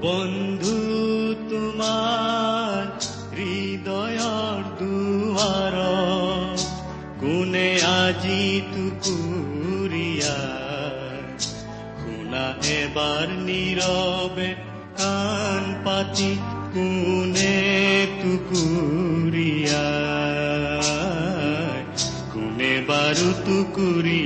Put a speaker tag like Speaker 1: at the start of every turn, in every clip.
Speaker 1: বন্ধু তোমাৰ হৃদয়ৰ দুৱাৰ কোনে আজি টুকুৰীয়া শুনা এবাৰ নীৰৱে কাণ পাতি কোনে টুকুৰীয়া কোনে বাৰু টুকুৰীয়া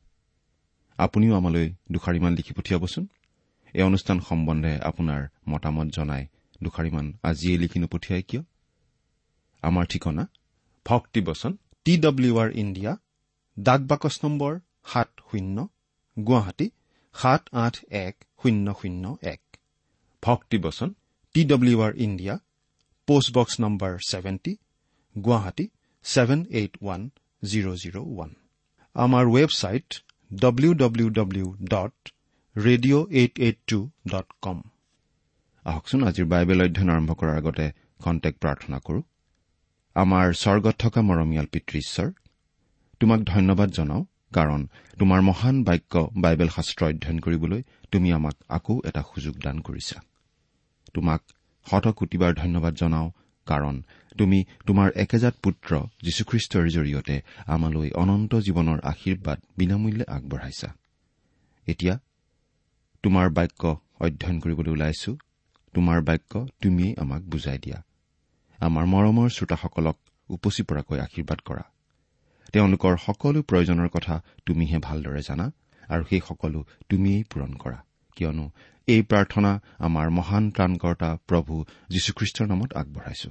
Speaker 2: আপুনিও আমালৈ দুষাৰিমান লিখি পঠিয়াবচোন। এই অনুষ্ঠান সম্বন্ধে আপোনাৰ মতামত জনাই দুষাৰিমান আজিয়েই লিখি নপঠিয়াই কিয়? আমাৰ ঠিকনা ভক্তিবচন টি ডব্লিউ আৰ ইণ্ডিয়া ডাক বাকচ নম্বৰ সাত শূন্য গুৱাহাটী সাত আঠ এক শূন্য শূন্য এক। ভক্তিবচন T W R India post box number seventy Guwahati seven eight one zero' zero' one. আমাৰ website W W W dot radio' eight eight two dot com আহকচোন আজিৰ বাইবেল অধ্যয়ন আৰম্ভ কৰাৰ আগতে কণ্টেক্ট প্ৰাৰ্থনা কৰো। আমাৰ স্বৰ্গত থকা মৰমীয়াল পিতৃ ঈশ্বৰ তোমাক ধন্যবাদ জনাওঁ কাৰণ তোমাৰ মহান বাক্য বাইবেল শাস্ত্ৰ অধ্যয়ন কৰিবলৈ তুমি আমাক আকৌ এটা সুযোগ দান কৰিছা। তোমাক শতকোটিবাৰ ধন্যবাদ জনাওঁ কাৰণ তুমি তোমাৰ একেজাত পুত্ৰ যীশুখ্ৰীষ্টৰ জৰিয়তে আমালৈ অনন্ত জীৱনৰ আশীৰ্বাদ বিনামূল্যে আগবঢ়াইছা। এতিয়া তোমাৰ বাক্য অধ্যয়ন কৰিবলৈ ওলাইছো। তোমাৰ বাক্য তুমিয়েই আমাক বুজাই দিয়া। আমাৰ মৰমৰ শ্ৰোতাসকলক উপচি পৰাকৈ আশীৰ্বাদ কৰা। তেওঁলোকৰ সকলো প্ৰয়োজনৰ কথা তুমিহে ভালদৰে জানা আৰু সেই সকলো তুমিয়েই পূৰণ কৰা। কিয়নো এই প্ৰাৰ্থনা আমাৰ মহান ত্ৰাণকৰ্তা প্ৰভু যীশুখ্ৰীষ্টৰ নামত আগবঢ়াইছো।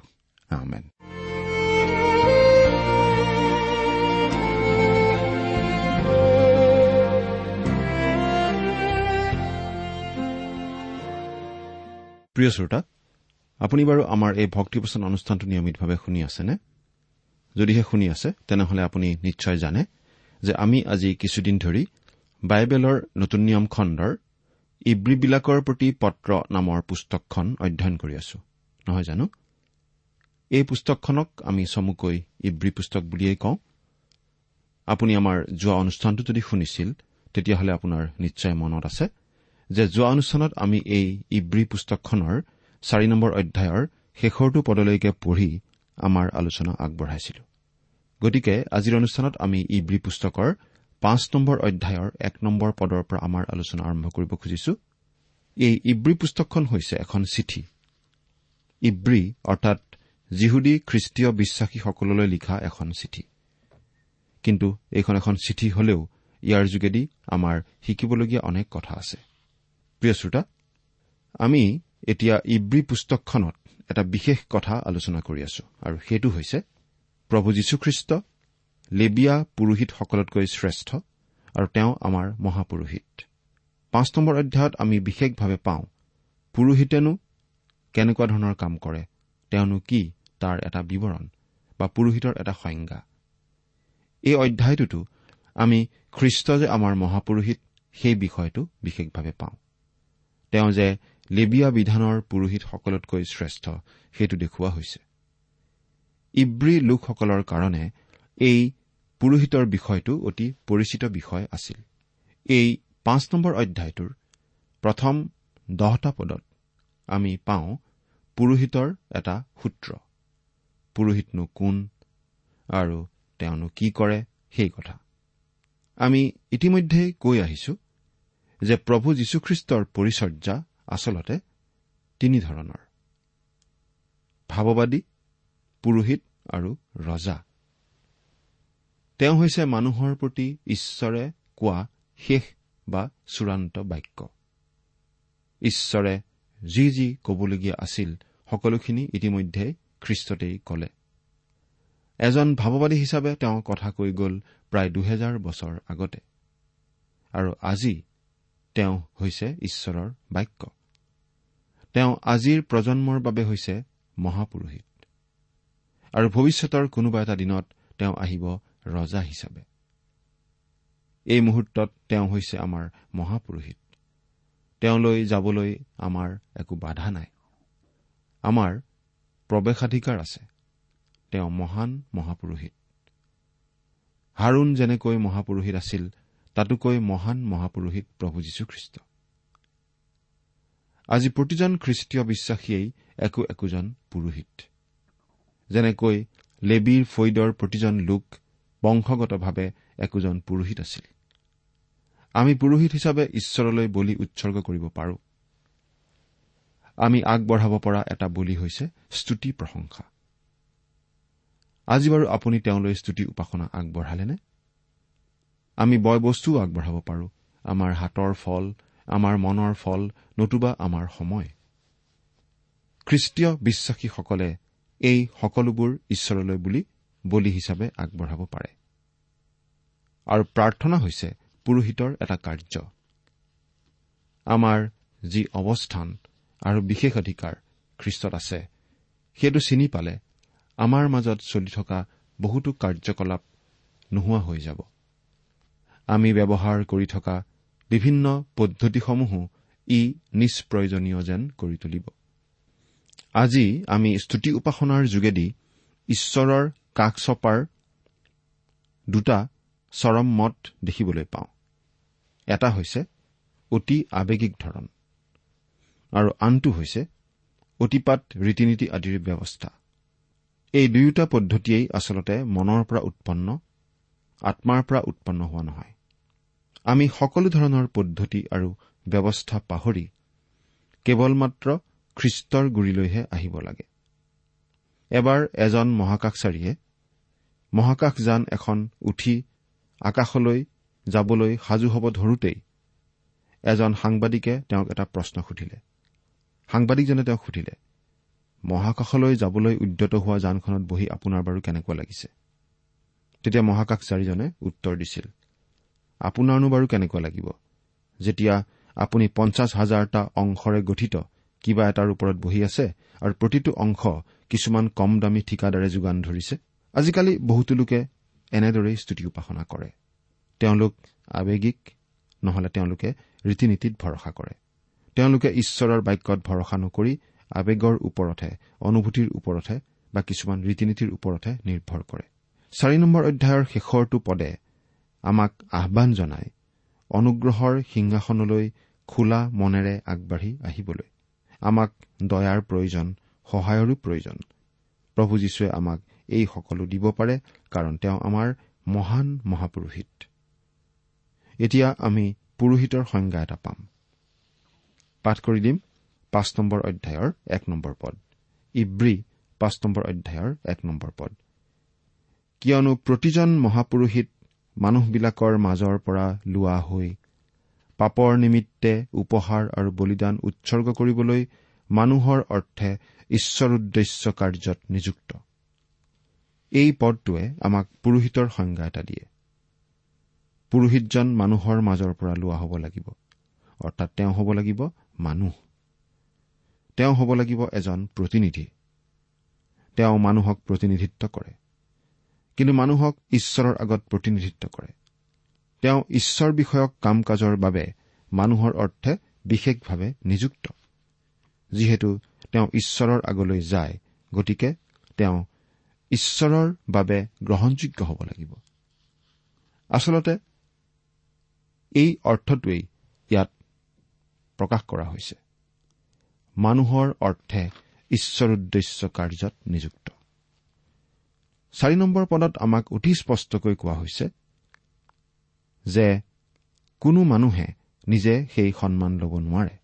Speaker 2: প্ৰিয় শ্ৰোতা আপুনি বাৰু আমাৰ এই ভক্তিপচন অনুষ্ঠানটো নিয়মিতভাৱে শুনি আছেনে? যদিহে শুনি আছে তেনেহলে আপুনি নিশ্চয় জানে যে আমি আজি কিছুদিন ধৰি বাইবেলৰ নতুন নিয়ম খণ্ডৰ ইব্ৰীবিলাকৰ প্ৰতি পত্ৰ নামৰ পুস্তকখন অধ্যয়ন কৰি আছো। নহয় জানো? এই পুস্তকখনক আমি চমুকৈ ইব্ৰী পুস্তক বুলিয়েই কওঁ। আপুনি আমাৰ যোৱা অনুষ্ঠানটো যদি শুনিছিল তেতিয়াহ'লে আপোনাৰ নিশ্চয় মনত আছে যে যোৱা অনুষ্ঠানত আমি এই ইব্ৰী পুস্তকখনৰ চাৰি নম্বৰ অধ্যায়ৰ শেষৰটো পদলৈকে পঢ়ি আমাৰ আলোচনা আগবঢ়াইছিলো। গতিকে আজিৰ অনুষ্ঠানত আমি ইব্ৰী পুস্তকৰ পাঁচ নম্বৰ অধ্যায়ৰ এক নম্বৰ পদৰ পৰা আমাৰ আলোচনা আৰম্ভ কৰিব খুজিছো। এই ইব্ৰী পুস্তকখন হৈছে এখন চিঠি। ইব্ৰী অৰ্থাৎ জিহুদী খ্ৰীষ্টীয় বিশ্বাসীসকললৈ লিখা এখন চিঠি। কিন্তু এইখন এখন চিঠি হলেও ইয়াৰ যোগেদি আমাৰ শিকিবলগীয়া অনেক কথা আছে। প্ৰিয় শ্ৰোতা আমি এতিয়া ইব্ৰী পুস্তকখনত এটা বিশেষ কথা আলোচনা কৰি আছো আৰু সেইটো হৈছে প্ৰভু যীশুখ্ৰীষ্ট লেবিয়া পুৰোহিতসকলতকৈ শ্ৰেষ্ঠ আৰু তেওঁ আমাৰ মহাপুৰোহিত। পাঁচ নম্বৰ অধ্যায়ত আমি বিশেষভাৱে পাওঁ পুৰোহিতেনো কেনেকুৱা ধৰণৰ কাম কৰে তেওঁনো কি তাৰ এটা বিৱৰণ বা পুৰোহিতৰ এটা সংজ্ঞা। এই অধ্যায়টোতো আমি খ্ৰীষ্ট যে আমাৰ মহাপুৰোহিত সেই বিষয়টো বিশেষভাৱে পাওঁ। তেওঁ যে লেবিয়া বিধানৰ পুৰোহিতসকলতকৈ শ্ৰেষ্ঠ সেইটো দেখুওৱা হৈছে। ইব্ৰী লোকসকলৰ কাৰণে এই পুৰোহিতৰ বিষয়টো অতি পৰিচিত বিষয় আছিল। এই পাঁচ নম্বৰ অধ্যায়টোৰ প্ৰথম দহটা পদত আমি পাওঁ পুৰোহিতৰ এটা সূত্ৰ। পুৰোহিতনো কোন আৰু তেওঁনো কি কৰে সেই কথা। আমি ইতিমধ্যেই কৈ আহিছো যে প্ৰভু যীশুখ্ৰীষ্টৰ পৰিচৰ্যা আচলতে তিনি ধৰণৰ। ভাৱবাদী পুৰোহিত আৰু ৰজা। তেওঁ হৈছে মানুহৰ প্ৰতি ঈশ্বৰে কোৱা শেষ বা চূড়ান্ত বাক্য। ঈশ্বৰে যি যি কবলগীয়া আছিল সকলোখিনি ইতিমধ্যে খ্ৰীষ্টতেই কলে। এজন ভাৱবাদী হিচাপে তেওঁ কথা কৈ গ'ল প্ৰায় দুহেজাৰ বছৰ আগতে। আৰু আজি তেওঁ হৈছে ঈশ্বৰৰ বাক্য। তেওঁ আজিৰ প্ৰজন্মৰ বাবে হৈছে মহাপুৰোহিত। আৰু ভৱিষ্যতৰ কোনোবা এটা দিনত তেওঁ আহিব ৰজা হিচাপে। এই মুহূৰ্তত তেওঁ হৈছে আমাৰ মহাপুৰোহিত। তেওঁলৈ যাবলৈ আমাৰ একো বাধা নাই। আমাৰ প্ৰৱেশাধিকাৰ আছে। তেওঁ মহান মহাপুৰোহিত। হাৰুণ যেনেকৈ মহাপুৰোহিত আছিল তাতোকৈ মহান মহাপুৰোহিত প্ৰভু যীশুখ্ৰীষ্ট। আজি প্ৰতিজন খ্ৰীষ্টীয় বিশ্বাসীয়েই একো একোজন পুৰোহিত। যেনেকৈ লেবীৰ ফৈদৰ প্ৰতিজন লোক বংশগতভাৱে একোজন পুৰোহিত আছিল। আমি পুৰোহিত হিচাপে ঈশ্বৰলৈ বলি উৎসৰ্গ কৰিব পাৰো। আমি আগবঢ়াব পৰা এটা বলি হৈছে স্তুতি প্ৰশংসা। আজি বাৰু আপুনি তেওঁলৈ স্তুতি উপাসনা আগবঢ়ালেনে? আমি বয় বস্তুও আগবঢ়াব পাৰো। আমাৰ হাতৰ ফল আমাৰ মনৰ ফল নতুবা আমাৰ সময়। খ্ৰীষ্টীয় বিশ্বাসীসকলে এই সকলোবোৰ ঈশ্বৰলৈ বুলি বলি হিচাপে আগবঢ়াব পাৰে। আৰু প্ৰাৰ্থনা হৈছে পুৰোহিতৰ এটা কাৰ্য। আমাৰ যি অৱস্থান আৰু বিশেষাধিকাৰ খ্ৰীষ্টত আছে সেইটো চিনি পালে আমাৰ মাজত চলি থকা বহুতো কাৰ্যকলাপ নোহোৱা হৈ যাব। আমি ব্যৱহাৰ কৰি থকা বিভিন্ন পদ্ধতিসমূহো ই নিষ্প্ৰয়োজনীয় যেন কৰি তুলিব। আজি আমি স্তুতি উপাসনাৰ যোগেদি ঈশ্বৰৰ কাষ চপাৰ দুটা চৰম মত দেখিবলৈ পাওঁ। এটা হৈছে অতি আৱেগিক ধৰণ আৰু আনটো হৈছে অতিপাত ৰীতি নীতি আদিৰ ব্যৱস্থা। এই দুয়োটা পদ্ধতিয়েই আচলতে মনৰ পৰা উৎপন্ন আত্মাৰ পৰা উৎপন্ন হোৱা নহয়। আমি সকলো ধৰণৰ পদ্ধতি আৰু ব্যৱস্থা পাহৰি কেৱল মাত্ৰ খ্ৰীষ্টৰ গুৰিলৈহে আহিব লাগে। এবাৰ এজন মহাকাশচাৰীয়ে মহাকাশযান এখন উঠি আকাশলৈ যাবলৈ সাজু হ'ব ধৰোতেই এজন সাংবাদিকে তেওঁক এটা প্ৰশ্ন সুধিলে। সাংবাদিকজনে তেওঁক সুধিলে মহাকাশলৈ যাবলৈ উদ্যত হোৱা যানখনত বহি আপোনাৰ বাৰু কেনেকুৱা লাগিছে? তেতিয়া মহাকাশচাৰীজনে উত্তৰ দিছিল আপোনাৰনো বাৰু কেনেকুৱা লাগিব? যেতিয়া আপুনি পঞ্চাছ হাজাৰটা অংশৰে গঠিত কিবা এটাৰ ওপৰত বহি আছে আৰু প্ৰতিটো অংশ কিছুমান কম দামী ঠিকাদাৰে যোগান ধৰিছে আজিকালি বহুতো লোকে এনেদৰেই স্তুতি উপাসনা কৰে। তেওঁলোক আৱেগিক নহলে তেওঁলোকে ৰীতি নীতিত ভৰসা কৰে। তেওঁলোকে ঈশ্বৰৰ বাক্যত ভৰসা নকৰি আৱেগৰ ওপৰতহে অনুভূতিৰ ওপৰতহে বা কিছুমান ৰীতি নীতিৰ ওপৰতহে নিৰ্ভৰ কৰে। চাৰি নম্বৰ অধ্যায়ৰ শেষৰটো পদে আমাক আহান জনায় অনুগ্ৰহৰ সিংহাসনলৈ খোলা মনেৰে আগবাঢ়ি আহিবলৈ। আমাক দয়াৰ প্ৰয়োজন সহায়ৰো প্ৰয়োজন। প্ৰভু যীশুৱে আমাক এই সকলো দিব পাৰে কাৰণ তেওঁ আমাৰ মহান মহাপুৰোহিত। এতিয়া আমি পুৰোহিতৰ সংজ্ঞা এটা পাম। পাঠ কৰি দিম পাঁচ নম্বৰ অধ্যায়ৰ এক নম্বৰ পদ। ইব্ৰী পাঁচ নম্বৰ অধ্যায়ৰ এক নম্বৰ পদ। কিয়নো প্ৰতিজন মহাপুৰোহিত মানুহবিলাকৰ মাজৰ পৰা লোৱা হৈ পাপৰ নিমিত্তে উপহাৰ আৰু বলিদান উৎসৰ্গ কৰিবলৈ মানুহৰ অৰ্থে ঈশ্বৰ উদ্দেশ্য কাৰ্যত নিযুক্ত। এই পদটোৱে আমাক পুৰোহিতৰ সংজ্ঞা এটা দিয়ে। পুৰোহিতজন মানুহৰ মাজৰ পৰা লোৱা হ'ব লাগিব। অৰ্থাৎ তেওঁ হ'ব লাগিব মানুহ। তেওঁ হ'ব লাগিব এজন প্ৰতিনিধি। তেওঁ মানুহক প্ৰতিনিধিত্ব কৰে। কিন্তু মানুহক ঈশ্বৰৰ আগত প্ৰতিনিধিত্ব কৰে। তেওঁ ঈশ্বৰ বিষয়ক কাম কাজৰ বাবে মানুহৰ অৰ্থে বিশেষভাৱে নিযুক্ত। যিহেতু তেওঁ ঈশ্বৰৰ আগলৈ যায় গতিকে তেওঁ ঈশ্বৰৰ বাবে গ্ৰহণযোগ্য হ'ব লাগিব। আচলতে এই অৰ্থটোৱেই ইয়াত প্ৰকাশ কৰা হৈছে। মানুহৰ অৰ্থে ঈশ্বৰ উদ্দেশ্য কাৰ্যত নিযুক্ত। চাৰি নম্বৰ পদত আমাক অতি স্পষ্টকৈ কোৱা হৈছে যে কোনো মানুহে নিজে সেই সন্মান ল'ব নোৱাৰে।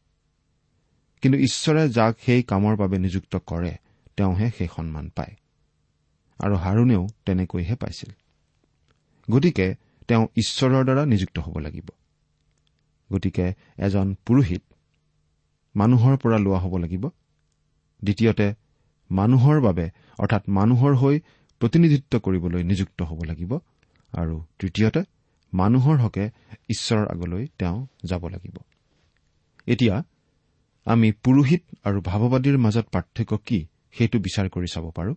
Speaker 2: কিন্তু ঈশ্বৰে যাক সেই কামৰ বাবে নিযুক্ত কৰে তেওঁহে সেই সন্মান পায়। আৰু হাৰুণেও তেনেকৈহে পাইছিল। গতিকে তেওঁ ঈশ্বৰৰ দ্বাৰা নিযুক্ত হ'ব লাগিব। গতিকে এজন পুৰোহিত মানুহৰ পৰা লোৱা হ'ব লাগিব। দ্বিতীয়তে মানুহৰ বাবে অৰ্থাৎ মানুহৰ হৈ প্ৰতিনিধিত্ব কৰিবলৈ নিযুক্ত হ'ব লাগিব। আৰু তৃতীয়তে মানুহৰ হকে ঈশ্বৰৰ আগলৈ তেওঁ যাব লাগিব। এতিয়া আমি পুৰোহিত আৰু ভাৱবাদীৰ মাজত পাৰ্থক্য কি সেইটো বিচাৰ কৰি চাব পাৰো।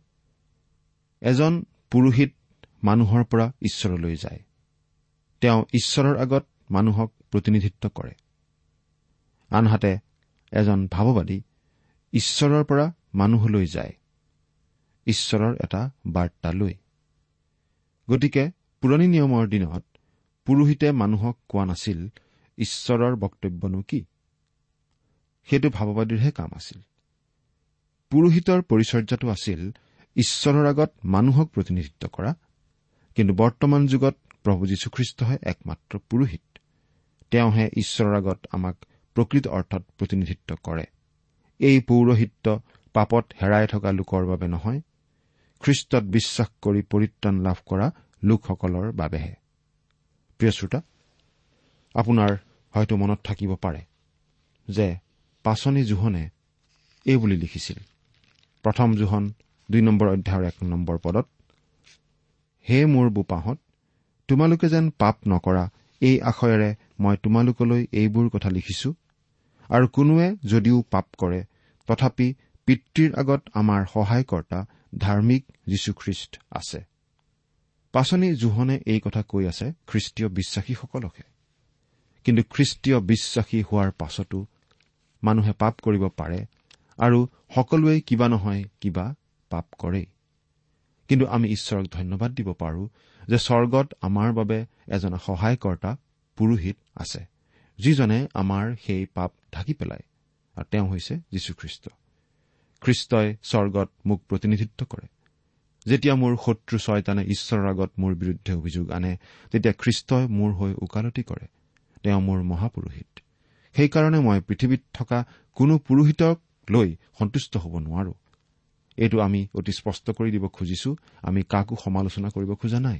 Speaker 2: এজন পুৰোহিত মানুহৰ পৰা ঈশ্বৰলৈ যায়। তেওঁ ঈশ্বৰৰ আগত মানুহক প্ৰতিনিধিত্ব কৰে। আনহাতে এজন ভাৱবাদী ঈশ্বৰৰ পৰা মানুহলৈ যায়। ঈশ্বৰৰ এটা বাৰ্তা লৈ। গতিকে পুৰণি নিয়মৰ দিনত পুৰোহিতে মানুহক কোৱা নাছিল ঈশ্বৰৰ বক্তব্যনো কি? সেইটো ভাৱবাদীৰহে কাম আছিল। পুৰোহিতৰ পৰিচৰ্যাটো আছিল ঈশ্বৰৰ আগত মানুহক প্ৰতিনিধিত্ব কৰা কিন্তু বৰ্তমান যুগত প্ৰভু যীশুখ্ৰীষ্টহে একমাত্ৰ পুৰোহিত। তেওঁহে ঈশ্বৰৰ আগত আমাক প্ৰকৃত অৰ্থত প্ৰতিনিধিত্ব কৰে। এই পৌৰহিত্য পাপত হেৰাই থকা লোকৰ বাবে নহয় খ্ৰীষ্টত বিশ্বাস কৰি পৰিত্ৰাণ লাভ কৰা লোকসকলৰ বাবেহে। প্ৰিয় শ্ৰোতা আপোনাৰ হয়তো মনত থাকিব পাৰে যে পাচনি জোহনে এই বুলি লিখিছিল। প্ৰথম জোহন দুই নম্বৰ অধ্যায়ৰ এক নম্বৰ পদত হে মোৰ বোপাহঁত তোমালোকে যেন পাপ নকৰা এই আশয়েৰে মই তোমালোকলৈ এইবোৰ কথা লিখিছো। আৰু কোনোৱে যদিও পাপ কৰে তথাপি পিতৃৰ আগত আমাৰ সহায়কৰ্তা ধাৰ্মিক যীশুখ্ৰীষ্ট আছে। পাচনি জোহনে এই কথা কৈ আছে খ্ৰীষ্টীয় বিশ্বাসীসকলকহে। কিন্তু খ্ৰীষ্টীয় বিশ্বাসী হোৱাৰ পাছতো মানুহে পাপ কৰিব পাৰে আৰু সকলোৱে কিবা নহয় কিবা পাপ কৰেই। কিন্তু আমি ঈশ্বৰক ধন্যবাদ দিব পাৰো যে স্বৰ্গত আমাৰ বাবে এজন সহায়কৰ্তা পুৰোহিত আছে যিজনে আমাৰ সেই পাপ ঢাকি পেলায় আৰু তেওঁ হৈছে যীশুখ্ৰীষ্ট। খ্ৰীষ্টই স্বৰ্গত মোক প্ৰতিনিধিত্ব কৰে। যেতিয়া মোৰ শত্ৰু ছয়তানে ঈশ্বৰৰ আগত মোৰ বিৰুদ্ধে অভিযোগ আনে তেতিয়া খ্ৰীষ্টই মোৰ হৈ ওকালতি কৰে। তেওঁ মোৰ মহাপুৰোহিত। সেইকাৰণে মই পৃথিৱীত থকা কোনো পুৰোহিতক লৈ সন্তুষ্ট হ'ব নোৱাৰো। এইটো আমি অতি স্পষ্ট কৰি দিব খুজিছো আমি কাকো সমালোচনা কৰিব খোজা নাই।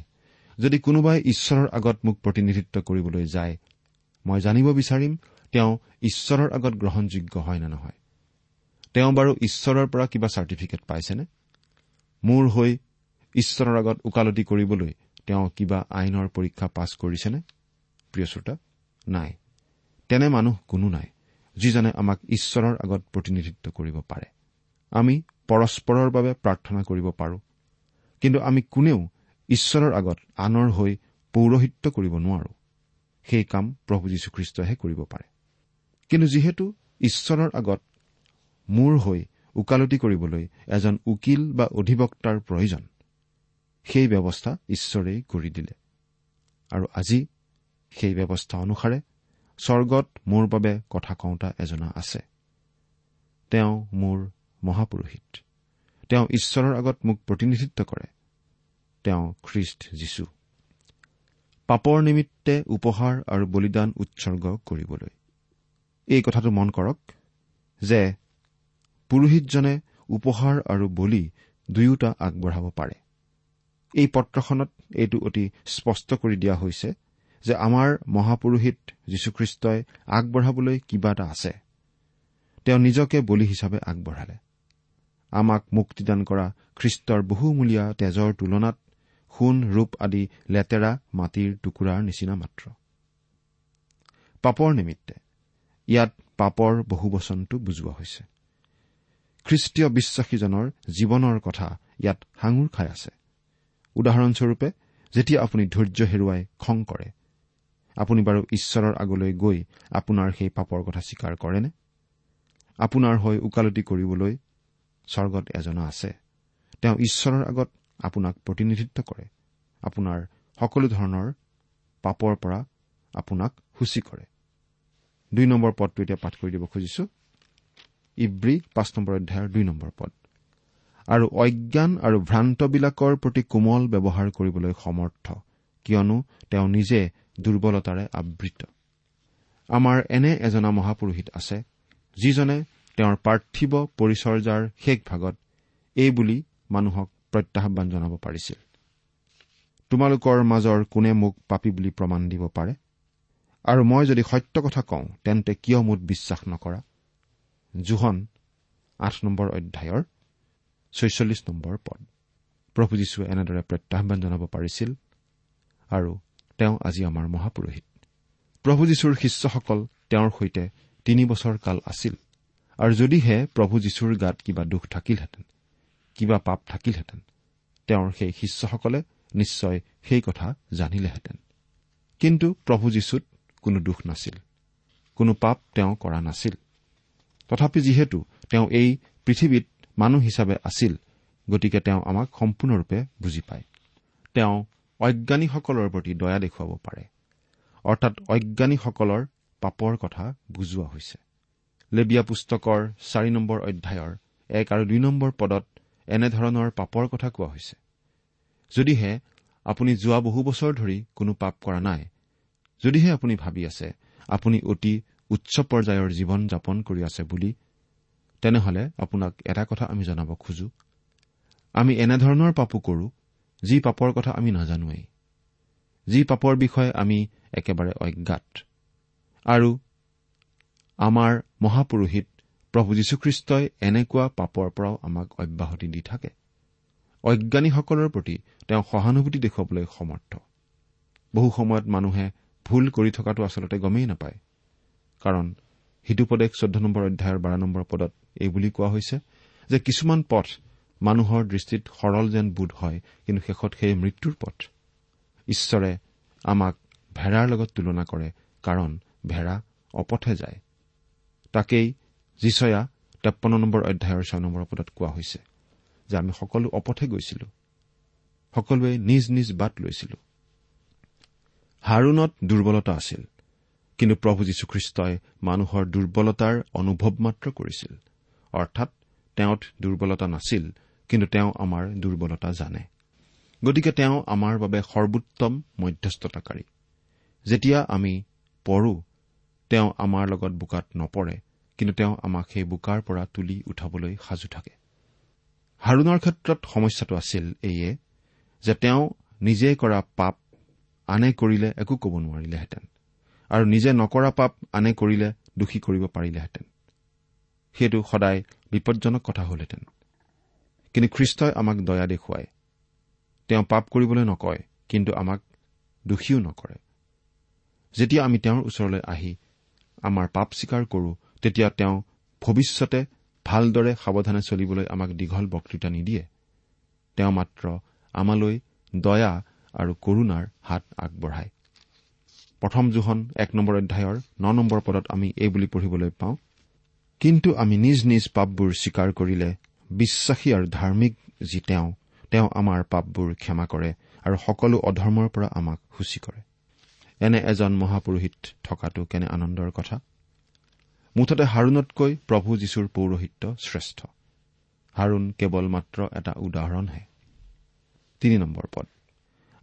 Speaker 2: যদি কোনোবাই ঈশ্বৰৰ আগত মোক প্ৰতিনিধিত্ব কৰিবলৈ যায় মই জানিব বিচাৰিম তেওঁ ঈশ্বৰৰ আগত গ্ৰহণযোগ্য হয় নে নহয়। তেওঁ বাৰু ঈশ্বৰৰ পৰা কিবা চাৰ্টিফিকেট পাইছেনে? মোৰ হৈ ঈশ্বৰৰ আগত ওকালতি কৰিবলৈ তেওঁ কিবা আইনৰ পৰীক্ষা পাছ কৰিছেনে? প্ৰিয় শ্ৰোতা নাই। তেনে মানুহ কোনো নাই যিজনে আমাক ঈশ্বৰৰ আগত প্ৰতিনিধিত্ব কৰিব পাৰে। আমি পৰস্পৰৰ বাবে প্ৰাৰ্থনা কৰিব পাৰো। কিন্তু আমি কোনেও ঈশ্বৰৰ আগত আনৰ হৈ পৌৰহিত্য কৰিব নোৱাৰো। সেই কাম প্ৰভু যীশুখ্ৰীষ্টইহে কৰিব পাৰে। কিন্তু যিহেতু ঈশ্বৰৰ আগত মূৰ হৈ ওকালতি কৰিবলৈ এজন উকিল বা অধিবক্তাৰ প্ৰয়োজন সেই ব্যৱস্থা ঈশ্বৰেই কৰি দিলে। আৰু আজি সেই ব্যৱস্থা অনুসাৰে স্বৰ্গত মোৰ বাবে কথা কওঁতা এজনা আছে। তেওঁ মোৰ মহাপুৰোহিত। তেওঁ ঈশ্বৰৰ আগত মোক প্ৰতিনিধিত্ব কৰে। তেওঁ খ্ৰীষ্ট যীশু পাপৰ নিমিত্তে উপহাৰ আৰু বলিদান উৎসৰ্গ কৰিবলৈ। এই কথাটো মন কৰক যে পুৰোহিতজনে উপহাৰ আৰু বলি দুয়োটা আগবঢ়াব পাৰে। এই পত্ৰখনত এইটো অতি স্পষ্ট কৰি দিয়া হৈছে যে আমাৰ মহাপুৰোহিত যীশুখ্ৰীষ্টই আগবঢ়াবলৈ কিবা এটা আছে। তেওঁ নিজকে বলি হিচাপে আগবঢ়ালে। আমাক মুক্তিদান কৰা খ্ৰীষ্টৰ বহুমূলীয়া তেজৰ তুলনাত সোণ ৰূপ আদি লেতেৰা মাটিৰ টুকুৰাৰ নিচিনা মাত্ৰ। পাপৰ নিমিত্তে ইয়াত পাপৰ বহুবচনটো বুজোৱা হৈছে। খ্ৰীষ্টীয় বিশ্বাসীজনৰ জীৱনৰ কথা ইয়াত সাঙুৰ খাই আছে। উদাহৰণস্বৰূপে যেতিয়া আপুনি ধৈৰ্য হেৰুৱাই খং কৰে আপুনি বাৰু ঈশ্বৰৰ আগলৈ গৈ আপোনাৰ সেই পাপৰ কথা স্বীকাৰ কৰেনে? আপোনাৰ হৈ ওকালতি কৰিবলৈ স্বৰ্গত এজনা আছে। তেওঁ ঈশ্বৰৰ আগত আপোনাক প্ৰতিনিধিত্ব কৰে। আপোনাৰ সকলো ধৰণৰ পাপৰ পৰা আপোনাক সূচী কৰে। দুই নম্বৰ পদটো এতিয়া পাঠ কৰি দিব খুজিছো। ইব্ৰী পাঁচ নম্বৰ অধ্যায়ৰ দুই নম্বৰ পদ। আৰু অজ্ঞান আৰু ভ্ৰান্তবিলাকৰ প্ৰতি কোমল ব্যৱহাৰ কৰিবলৈ সমৰ্থ কিয়নো তেওঁ নিজে দুৰ্বলতাৰে আবৃত। আমাৰ এনে এজনা মহাপুৰোহিত আছে যিজনে তেওঁৰ পাৰ্থিৱ পৰিচৰ্যাৰ শেষ ভাগত এই বুলি মানুহক প্ৰত্যাহান জনাব পাৰিছিল। তোমালোকৰ মাজৰ কোনে মোক পাপী বুলি প্ৰমাণ দিব পাৰে? আৰু মই যদি সত্য কথা কওঁ তেন্তে কিয় মোত বিশ্বাস নকৰা? জোহন আঠ নম্বৰ অধ্যায়ৰ ছয়চল্লিছ নম্বৰ পদ। প্ৰভু যীশুৱে এনেদৰে প্ৰত্যাহ্বান জনাব পাৰিছিল আৰু তেওঁ আজি আমাৰ মহাপুৰোহিত। প্ৰভু যীশুৰ শিষ্যসকল তেওঁৰ সৈতে তিনি বছৰ কাল আছিল। আৰু যদিহে প্ৰভু যীশুৰ গাত কিবা দুখ থাকিলহেঁতেন কিবা পাপ থাকিলহেঁতেন তেওঁৰ সেই শিষ্যসকলে নিশ্চয় সেই কথা জানিলেহেঁতেন। কিন্তু প্ৰভু যীশুত কোনো দুখ নাছিল কোনো পাপ তেওঁ কৰা নাছিল। তথাপি যিহেতু তেওঁ এই পৃথিৱীত মানুহ হিচাপে আছিল গতিকে তেওঁ আমাক সম্পূৰ্ণৰূপে বুজি পায়। তেওঁ অজ্ঞানীসকলৰ প্ৰতি দয়া দেখুৱাব পাৰে। অৰ্থাৎ অজ্ঞানীসকলৰ পাপৰ কথা বুজোৱা হৈছে। লেবিয়া পুস্তকৰ চাৰি নম্বৰ অধ্যায়ৰ এক আৰু দুই নম্বৰ পদত এনেধৰণৰ পাপৰ কথা কোৱা হৈছে। যদিহে আপুনি যোৱা বহু বছৰ ধৰি কোনো পাপ কৰা নাই যদিহে আপুনি ভাবি আছে আপুনি অতি উচ্চ পৰ্যায়ৰ জীৱন যাপন কৰি আছে বুলি তেনেহলে আপোনাক এটা কথা আমি জনাব খোজো। আমি এনেধৰণৰ পাপো কৰো যি পাপৰ কথা আমি নাজানোৱেই। যি পাপৰ বিষয়ে আমি একেবাৰে অজ্ঞাত। আৰু আমাৰ মহাপুৰোহিত প্ৰভু যীশুখ্ৰীষ্টই এনেকুৱা পাপৰ পৰাও আমাক অব্যাহতি দি থাকে। অজ্ঞানীসকলৰ প্ৰতি তেওঁ সহানুভূতি দেখুৱাবলৈ সমৰ্থ। বহু সময়ত মানুহে ভুল কৰি থকাটো আচলতে গমেই নাপায়। কাৰণ সিটোপদেশ চৈধ্য নম্বৰ অধ্যায়ৰ বাৰ নম্বৰ পদত এই বুলি কোৱা হৈছে যে কিছুমান পথ মানুহৰ দৃষ্টিত সৰল যেন বোধ হয় কিন্তু শেষত সেই মৃত্যুৰ পথ। ঈশ্বৰে আমাক ভেড়াৰ লগত তুলনা কৰে কাৰণ ভেড়া অপথে যায়। তাকেই যিচয়া তেপন্ন নম্বৰ অধ্যায়ৰ ছয় নম্বৰ পদত কোৱা হৈছে যে আমি সকলো অপথে গৈছিলো। সকলোৱে নিজ নিজ বাট লৈছিলো। হাৰুণত দুৰ্বলতা আছিল কিন্তু প্ৰভু যীশুখ্ৰীষ্টই মানুহৰ দুৰ্বলতাৰ অনুভৱ মাত্ৰ কৰিছিল। অৰ্থাৎ তেওঁত দুৰ্বলতা নাছিল কিন্তু তেওঁ আমাৰ দুৰ্বলতা জানে। গতিকে তেওঁ আমাৰ বাবে সৰ্বোত্তম মধ্যস্থতাকাৰী। যেতিয়া আমি পঢ়ো তেওঁ আমাৰ লগত বোকাত নপৰে কিন্তু তেওঁ আমাক সেই বোকাৰ পৰা তুলি উঠাবলৈ সাজু থাকে। হাৰুণৰ ক্ষেত্ৰত সমস্যাটো আছিল এইয়ে যে তেওঁ নিজে কৰা পাপ আনে কৰিলে একো ক'ব নোৱাৰিলেহেঁতেন আৰু নিজে নকৰা পাপ আনে কৰিলে দোষী কৰিব পাৰিলেহেঁতেন। সেইটো সদায় বিপদজনক কথা হলহেঁতেন। কিন্তু খ্ৰীষ্টই আমাক দয়া দেখুৱায়। তেওঁ পাপ কৰিবলৈ নকয় কিন্তু আমাক দোষীও নকৰে। যেতিয়া আমি তেওঁৰ ওচৰলৈ আহি আমাৰ পাপ স্বীকাৰ কৰো তেতিয়া তেওঁ ভৱিষ্যতে ভালদৰে সাৱধানে চলিবলৈ আমাক দীঘল বক্তৃতা নিদিয়ে। তেওঁ মাত্ৰ আমালৈ দয়া আৰু কৰুণাৰ হাত আগবঢ়ায়। প্ৰথম জোহন এক নম্বৰ অধ্যায়ৰ ন নম্বৰ পদত আমি এই বুলি পঢ়িবলৈ পাওঁ কিন্তু আমি নিজ নিজ পাপবোৰ স্বীকাৰ কৰিলে বিশ্বাসী আৰু ধাৰ্মিক যি তেওঁ তেওঁ আমাৰ পাপবোৰ ক্ষমা কৰে আৰু সকলো অধৰ্মৰ পৰা আমাক সূচী কৰে। এনে এজন মহাপুৰোহিত থকাটো কেনে আনন্দৰ কথা? মুঠতে হাৰুণতকৈ প্ৰভু যীশুৰ পৌৰোহিত্য শ্ৰেষ্ঠ। হাৰুণ কেৱল মাত্ৰ এটা উদাহৰণহে। পদ।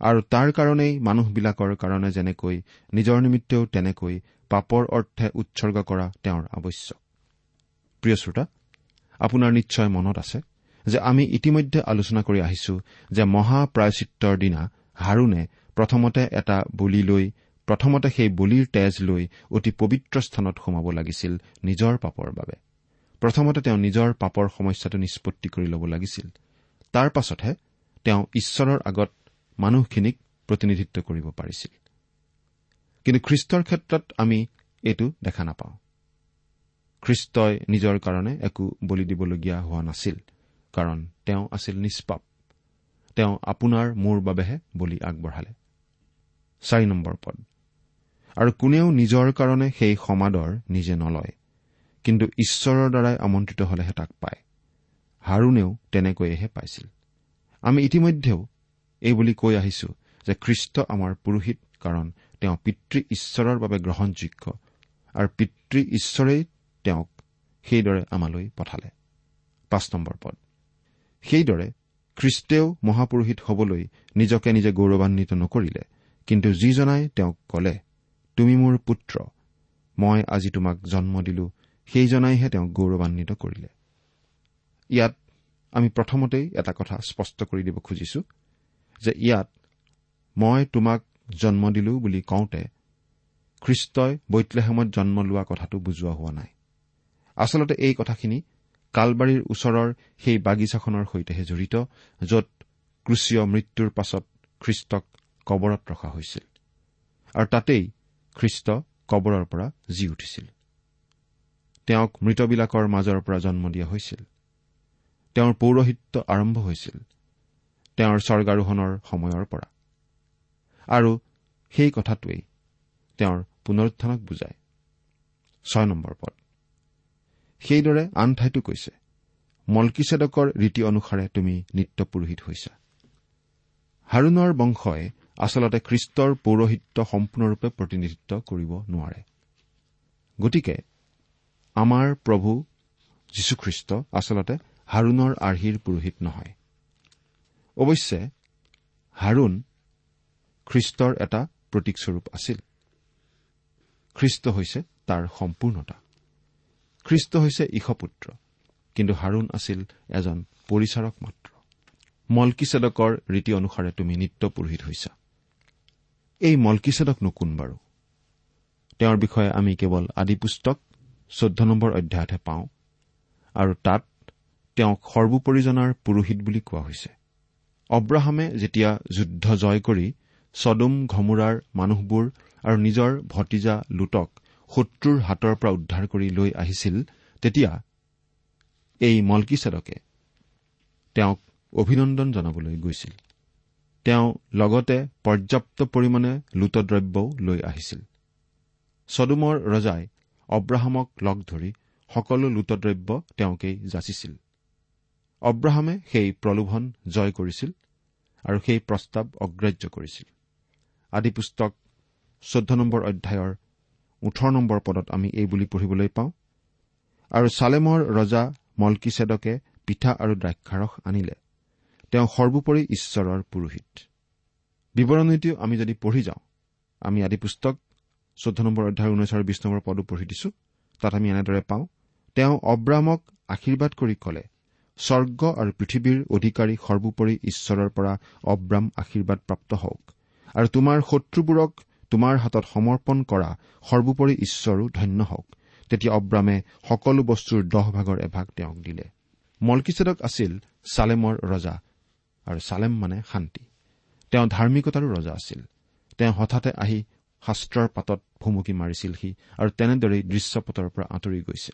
Speaker 2: আৰু তাৰ কাৰণেই মানুহবিলাকৰ কাৰণে যেনেকৈ নিজৰ নিমিত্তেও তেনেকৈ পাপৰ অৰ্থে উৎসৰ্গ কৰা তেওঁৰ আৱশ্যক। প্ৰিয় শ্ৰোতা আপোনাৰ নিশ্চয় মনত আছে যে আমি ইতিমধ্যে আলোচনা কৰি আহিছো যে মহাপ্ৰায়চিত্ৰৰ দিনা হাৰুণে প্ৰথমতে এটা বলি লৈ প্ৰথমতে সেই বলিৰ তেজ লৈ অতি পবিত্ৰ স্থানত সোমাব লাগিছিল নিজৰ পাপৰ বাবে। প্ৰথমতে তেওঁ নিজৰ পাপৰ সমস্যাটো নিষ্পত্তি কৰি ল'ব লাগিছিল। তাৰ পাছতহে তেওঁ ঈশ্বৰৰ আগত মানুহখিনিক প্ৰতিনিধিত্ব কৰিব পাৰিছিল। কিন্তু খ্ৰীষ্টৰ ক্ষেত্ৰত আমি এইটো দেখা নাপাওঁ। খ্ৰীষ্টই নিজৰ কাৰণে একো বলি দিবলগীয়া হোৱা নাছিল কাৰণ তেওঁ আছিল নিষ্পাপ। তেওঁ আপোনাৰ মোৰ বাবেহে বলি আগবঢ়ালে। চাৰি নম্বৰ পদ। আৰু কোনেও নিজৰ কাৰণে সেই সমাদৰ নিজে নলয়। কিন্তু ঈশ্বৰৰ দ্বাৰাই আমন্ত্ৰিত হলেহে তাক পায়। হাৰুণেও তেনেকৈয়েহে পাইছিল। আমি ইতিমধ্যেও এই বুলি কৈ আহিছো যে খ্ৰীষ্ট আমাৰ পুৰোহিত কাৰণ তেওঁ পিতৃ ঈশ্বৰৰ বাবে গ্ৰহণযোগ্য আৰু পিতৃ ঈশ্বৰেই তেওঁক সেইদৰে আমালৈ পঠালে। পদ। সেইদৰে খ্ৰীষ্টেও মহাপুৰোহিত হবলৈ নিজকে নিজে গৌৰৱান্বিত নকৰিলে কিন্তু যিজনাই তেওঁক কলে তুমি মোৰ পুত্ৰ। মই আজি তোমাক জন্ম দিলো। সেইজনাইহে তেওঁক গৌৰৱান্বিত কৰিলে। ইয়াত আমি প্ৰথমতেই এটা কথা স্পষ্ট কৰি দিব খুজিছো যে ইয়াত মই তোমাক জন্ম দিলো বুলি কওঁতে খ্ৰীষ্টই বৈতলেহেমত জন্ম লোৱা কথাটো বুজোৱা হোৱা নাই। আচলতে এই কথাখিনি কালবাৰীৰ ওচৰৰ সেই বাগিচাখনৰ সৈতেহে জড়িত য'ত ক্ৰুচীয় মৃত্যুৰ পাছত খ্ৰীষ্টক কবৰত ৰখা হৈছিল। আৰু তাতেই খ্ৰীষ্ট কবৰৰ পৰা জি উঠিছিল। তেওঁক মৃতবিলাকৰ মাজৰ পৰা জন্ম দিয়া হৈছিল। তেওঁৰ পৌৰহিত্য আৰম্ভ হৈছিল তেওঁৰ স্বৰ্গাৰোহণৰ সময়ৰ পৰা। আৰু সেই কথাটোৱেই তেওঁৰ পুনৰুত্থানক বুজায়। ছয় নম্বৰ পদ। সেইদৰে আন ঠাইতো কৈছে মলকিছেদকৰ ৰীতি অনুসাৰে তুমি নিত্য পুৰোহিত হৈছা। হাৰুণৰ বংশই আচলতে খ্ৰীষ্টৰ পৌৰহিত্য সম্পূৰ্ণৰূপে প্ৰতিনিধিত্ব কৰিব নোৱাৰে। গতিকে আমাৰ প্ৰভু যীশুখ্ৰীষ্ট আচলতে হাৰুণৰ আৰ্হিৰ পুৰোহিত নহয়। অৱশ্যে হাৰুণ খ্ৰীষ্টৰ এটা প্ৰতীকস্বৰূপ আছিল। খ্ৰীষ্ট হৈছে তাৰ সম্পূৰ্ণতা। খ্ৰীষ্ট হৈছে ঈশপুত্ৰ কিন্তু হাৰুণ আছিল এজন পৰিচাৰক মাত্ৰ। মলকিছেদকৰ ৰীতি অনুসাৰে তুমি নিত্য পুৰোহিত হৈছা। এই মলকিছেদকনো কোন বাৰু। তেওঁৰ বিষয়ে আমি কেৱল আদিপুস্তক চৈধ্য নম্বৰ অধ্যায়তহে পাওঁ আৰু তাত তেওঁক সৰ্বোপৰিজনাৰ পুৰোহিত বুলি কোৱা হৈছে। অব্ৰাহামে যেতিয়া যুদ্ধ জয় কৰি চডুম ঘমুৰাৰ মানুহবোৰ আৰু নিজৰ ভতিজা লোটক শত্ৰুৰ হাতৰ পৰা উদ্ধাৰ কৰি লৈ আহিছিল তেতিয়া এই মলকিছেদকে তেওঁক অভিনন্দন জনাবলৈ গৈছিল। তেওঁ লগতে পৰ্যাপ্ত পৰিমাণে লুটদ্ৰব্যও লৈ আহিছিল। চডুমৰ ৰজাই অব্ৰাহামক লগ ধৰি সকলো লুটদ্ৰব্য তেওঁকেই যাচিছিল। অব্ৰাহামে সেই প্ৰলোভন জয় কৰিছিল আৰু সেই প্ৰস্তাৱ অগ্ৰাহ্য কৰিছিল। আদিপুস্তক চৈধ্য নম্বৰ অধ্যায়ৰ ওঠৰ নম্বৰ পদত আমি এই বুলি পঢ়িবলৈ পাওঁ আৰু চালেমৰ ৰজা মলকিছেদকে পিঠা আৰু দ্ৰাক্ষাৰস আনিলে। তেওঁ সৰ্বোপৰি ঈশ্বৰৰ পুৰোহিত। বিৱৰণীটো আমি যদি পঢ়ি যাওঁ আমি আদি পুস্তক চৈধ্য নম্বৰ অধ্যায় ঊনৈছ আৰু বিশ নম্বৰ পদো পঢ়ি দিছো। তাত আমি এনেদৰে পাওঁ তেওঁ অব্ৰামক আশীৰ্বাদ কৰি কলে স্বৰ্গ আৰু পৃথিৱীৰ অধিকাৰী সৰ্বোপৰি ঈশ্বৰৰ পৰা অব্ৰাম আশীৰ্বাদপ্ৰাপ্ত হওক আৰু তোমাৰ শত্ৰুবোৰক তোমাৰ হাতত সমৰ্পণ কৰা সৰ্বোপৰি ঈশ্বৰো ধন্য হওক। তেতিয়া অব্ৰামে সকলো বস্তুৰ দহ ভাগৰ এভাগ তেওঁক দিলে। মলকিছেদক আছিল চালেমৰ ৰজা আৰু চালেম মানে শান্তি। তেওঁ ধাৰ্মিকতাৰো ৰজা আছিল। তেওঁ হঠাতে আহি শাস্ত্ৰৰ পাতত ভুমুকি মাৰিছিলহি আৰু তেনেদৰেই দৃশ্যপটৰ পৰা আঁতৰি গৈছে।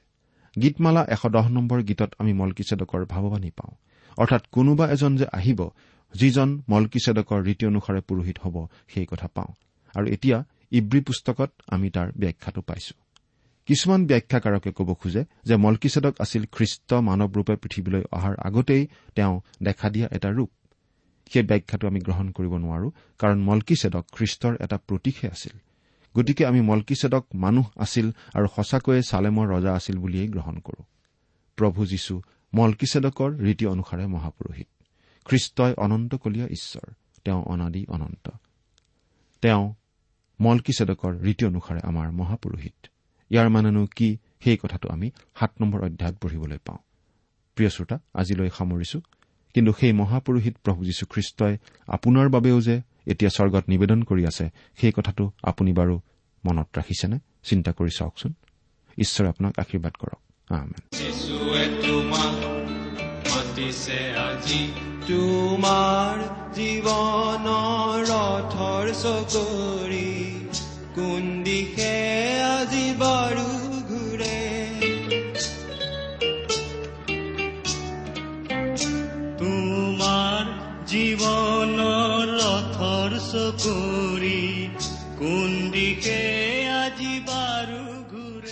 Speaker 2: গীতমালা এশ দহ নম্বৰ গীতত আমি মলকিছেদকৰ ভাৱবাণী পাওঁ। অৰ্থাৎ কোনোবা এজন যে আহিব যিজন মলকিছেদকৰ ৰীতি অনুসাৰে পুৰোহিত হ'ব সেই কথা পাওঁ। আৰু এতিয়া ইব্ৰী পুস্তকত আমি তাৰ ব্যাখ্যাটো পাইছো। কিছুমান ব্যাখ্যাকাৰকে ক'ব খোজে যে মলকিছেদক আছিল খ্ৰীষ্ট মানৱৰূপে পৃথিৱীলৈ অহাৰ আগতেই তেওঁ দেখা দিয়া এটা ৰূপ। সেই ব্যাখ্যাটো আমি গ্ৰহণ কৰিব নোৱাৰো কাৰণ মলকিছেদক খ্ৰীষ্টৰ এটা প্ৰতীকহে আছিল। গতিকে আমি মলকিছেদক মানুহ আছিল আৰু সঁচাকৈয়ে চালেমৰ ৰজা আছিল বুলিয়েই গ্ৰহণ কৰো। প্ৰভু যীশু মলকিছেদকৰ ৰীতি অনুসাৰে মহাপুৰোহিত। খ্ৰীষ্টই অনন্তকলীয়া ঈশ্বৰ তেওঁ অনাদি অনন্ত। তেওঁ মলকিছেদকৰ ৰীতি অনুসাৰে আমাৰ মহাপুৰোহিত। ইয়াৰ মানেনো কি সেই কথাটো আমি সাত নম্বৰ অধ্যায়ত পঢ়িবলৈ পাওঁ। প্ৰিয় শ্ৰোতা আজিলৈ সামৰিছো। কিন্তু সেই মহাপুৰোহিত প্ৰভু যীশুখ্ৰীষ্টই আপোনাৰ বাবেও যে এতিয়া স্বৰ্গত নিবেদন কৰি আছে সেই কথাটো আপুনি বাৰু মনত ৰাখিছেনে? চিন্তা কৰি চাওকচোন। ঈশ্বৰে আপোনাক আশীৰ্বাদ কৰক।
Speaker 1: কোন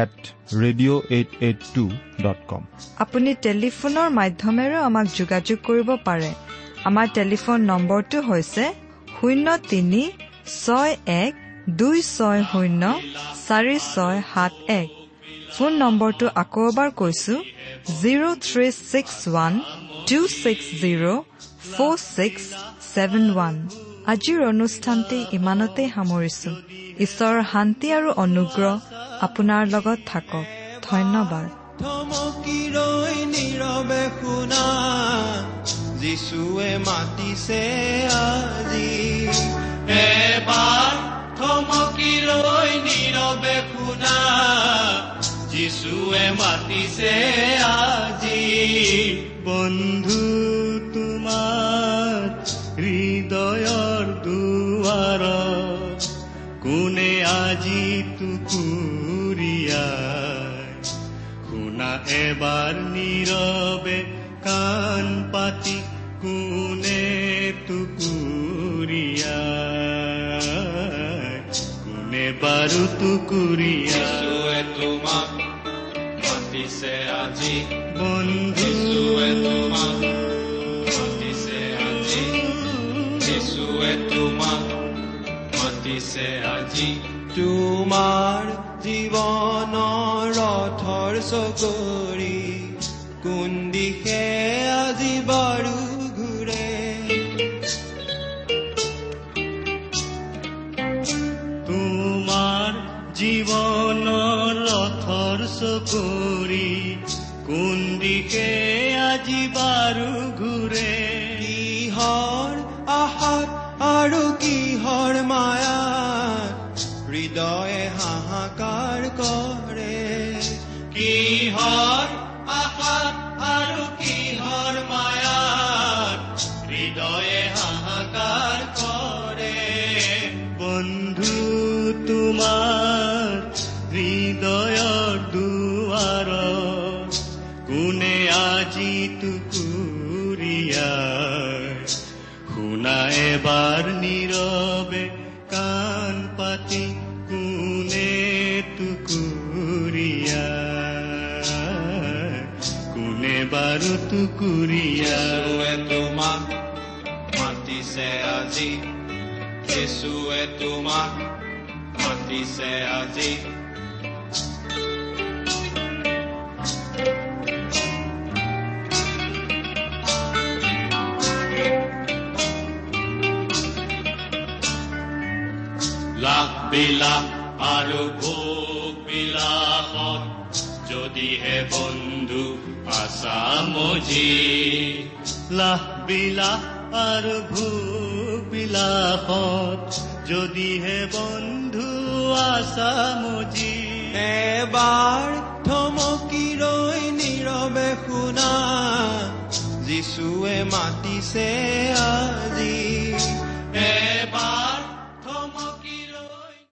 Speaker 2: at radio' eight eight two dot com
Speaker 3: আপুনি টেলিফোনৰ মাধ্যমেৰেও আমাক যোগাযোগ কৰিব পাৰে। আমাৰ টেলিফোন নম্বৰটো হৈছে শূন্য তিনি ছয় এক দুই ছয় শূন্য চাৰি ছয় সাত এক। ফোন নম্বৰটো আকৌ এবাৰ কৈছো zero' three six one two six zero' four six seven one আজিৰ অনুষ্ঠানটি ইমানতেই সামৰিছো। ঈশ্বৰৰ শান্তি আৰু অনুগ্ৰহ আপোনাৰ লগত থাকক। ধন্যবাদ।
Speaker 1: থমকি ৰৈ নীৰৱে শুনা যিচুৱে মাতিছে আজি। এবাৰ থমকি ৰৈ নীৰৱে শুনা যিচুৱে মাতিছে আজি। বন্ধু আজি টুকুৰিয়াই শুনা এবাৰ নীৰৱে কাণ পাতি কোনে টুকুৰিয়াই কোনে বাৰু টুকুৰিয়াই তোমাক মাতিছে আজি। বন্ধুৱে তোমাক মাতিছে আজি। যিচুৱে তোমাক মাতিছে আজি। তোমাৰ জীৱনৰ ৰথৰ চকৰি কোন দিশে কোনে বাৰু টুকুৰিয়াই তোমাক মাতিছে আজি যিচুৱে তোমাক মাতিছে আজি। লাখ বিলাস আৰু ভোগ বিলাসত যদিহে বন্ধু আচামজি লাহ বিলাস আৰু ভোগ বিলাসত যদিহে বন্ধু আচামজি
Speaker 4: এবাৰ থমকি ৰৈ নীৰৱে শুনা যিচুৱে মাতিছে আজি।